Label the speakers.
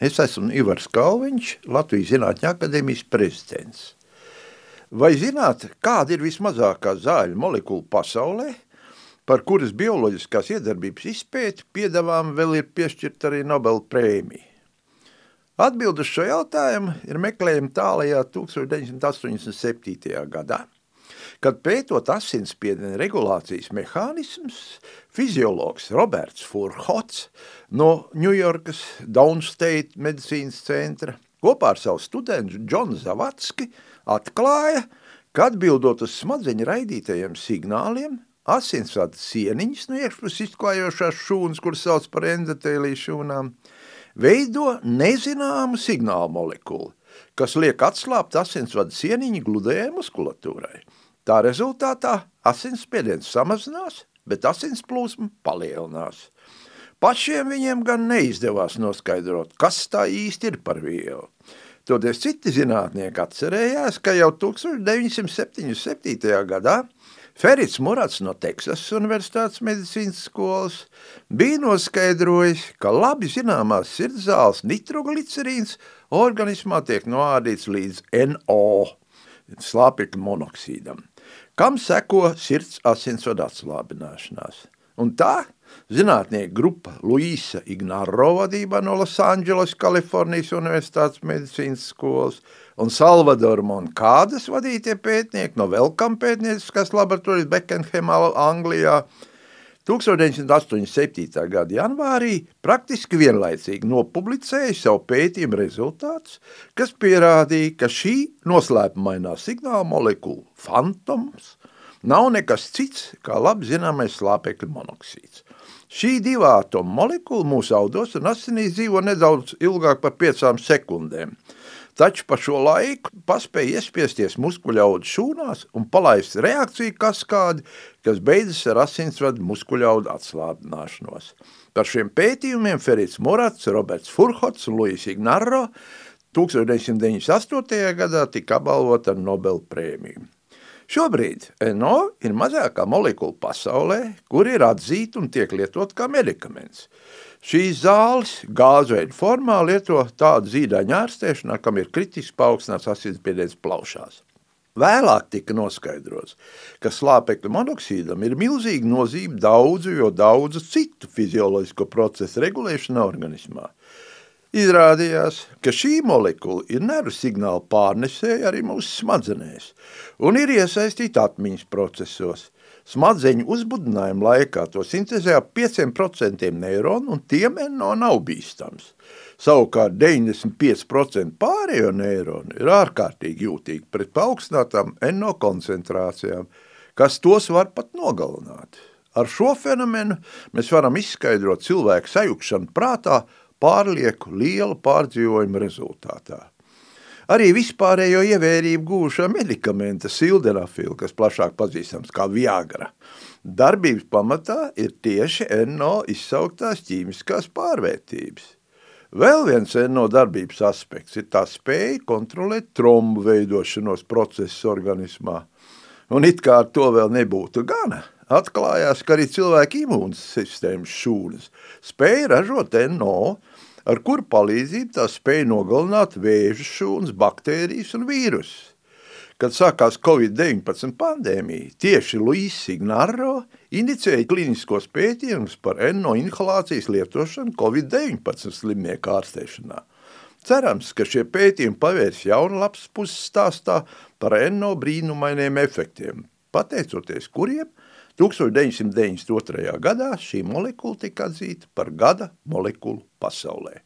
Speaker 1: Es esmu Ivars Kalviņš, Latvijas Zinātņu akadēmijas prezidents. Vai zināt, kāda ir vismazākā zāļu molekula pasaulē, par kuras bioloģiskās iedarbības izpēti piedāvām vēl ir piešķirt arī Nobel prēmiju? Atbildi uz šo jautājumu ir meklējama tālajā 1987. gadā kad pētot asinsspiediena regulācijas mehānismus, fiziologs Roberts Furhots no Ņujorkas Downstate medicīnas centra kopā ar savu studentu Džonu Zavatski atklāja, ka atbildot uz smadzeņu raidītajiem signāliem, asinsvadu sieniņas no iekšpus izklājošās šūnas, kuras sauc par endotēliju šūnām, veido nezināmu signālu molekulu, kas liek atslābt asinsvadu sieniņu gludējai muskulatūrai. Tā rezultātā asinsspiediens samazinās, bet asins plūsma palielinās. Pašiem viņiem gan neizdevās noskaidrot, kas tā īsti ir par vielu. Toties citi zinātnieki atcerējās, ka jau 1977. gadā Ferits Murats no Teksasas Universitātes medicīnas skolas bija noskaidrojis, ka labi zināmās sirdzāles nitroglicerīns organismā tiek noādīts līdz NO, slāpekļa monoksīdam kam seko sirds asinsvadu atslābināšanās. Un tā zinātnieku grupa Luisa Ignaro vadībā no Losandželos, Kalifornijas Universitātes medicīnas skolas un Salvador Monkādas vadītie pētnieki no Velkam pētnieciskās laboratorijas Beckenhamā, Anglijā – 1987. gada janvārī praktiski vienlaicīgi nopublicēja savu pētījumu rezultātus, kas pierādīja, ka šī noslēpumainā signāla molekula fantoms nav nekas cits kā labi zināmais slāpekļa monoksīds. Šī divu atomu molekula mūsu audos un asinīs dzīvo nedaudz ilgāk par piecām sekundēm – taču pa šo laiku paspēja iespiesties muskuļaudu šūnās un palaist reakciju kaskādi, kas beidzas ar asinsvadu muskuļaudu atslābināšanos. Par šiem pētījumiem Ferits Murats, Roberts Furhots un Luis Ignarro 1998. gadā tika apbalvota ar Nobel prēmiju. Šobrīd NO ir mazākā molekula pasaulē, kur ir atzīta un tiek lietot kā medikaments. Šīs zāles gāzveida formā lieto tādu zīdaiņu ārstēšanā, kam ir kritiski paaugstināts asinsspiediens plaušās. Vēlāk tika noskaidrots, ka slāpekļa monoksīdam ir milzīga nozīme daudzu, jo daudzu citu fizioloģisko procesu regulēšanā organismā. Izrādījās, ka šī molekula ir nervu signālu pārnesēja arī mūsu smadzenēs un ir iesaistīta atmiņas procesos – Smadzeņu uzbudinājuma laikā to sintēzē ap 5% neironu, un tiem NO nav bīstams. Savukārt 95% pārējo neironu ir ārkārtīgi jūtīgi pret paaugstinātām NO koncentrācijām, kas tos var pat nogalināt. Ar šo fenomenu mēs varam izskaidrot cilvēku sajukšanu prātā pārlieku liela pārdzīvojuma rezultātā. Arī vispārējo ievērību gūšā medikamenta sildenafila, kas plašāk pazīstams kā Viagra, darbības pamatā ir tieši NO izsauktās ķīmiskās pārvērtības. Vēl viens NO darbības aspekts ir tā spēja kontrolēt trombu veidošanos procesus organismā. Un it kā ar to vēl nebūtu gana, atklājās, ka arī cilvēka imūnas sistēmas šūnas spēja ražot NO, ar kuru palīdzību tā spēja nogalināt vēža šūnas, baktērijas un vīrusus. Kad sākās Covid-19 pandēmija, tieši Luis Ignaro inicēja kliniskos pētījumus par NO inhalācijas lietošanu Covid-19 slimnieku ārstēšanā. Cerams, ka šie pētījumi pavērs jaunu lapas puses stāstā par NO brīnumainiem efektiem, pateicoties kuriem 1992. gadā šī molekula tika atzīta par gada molekulu pasaulē.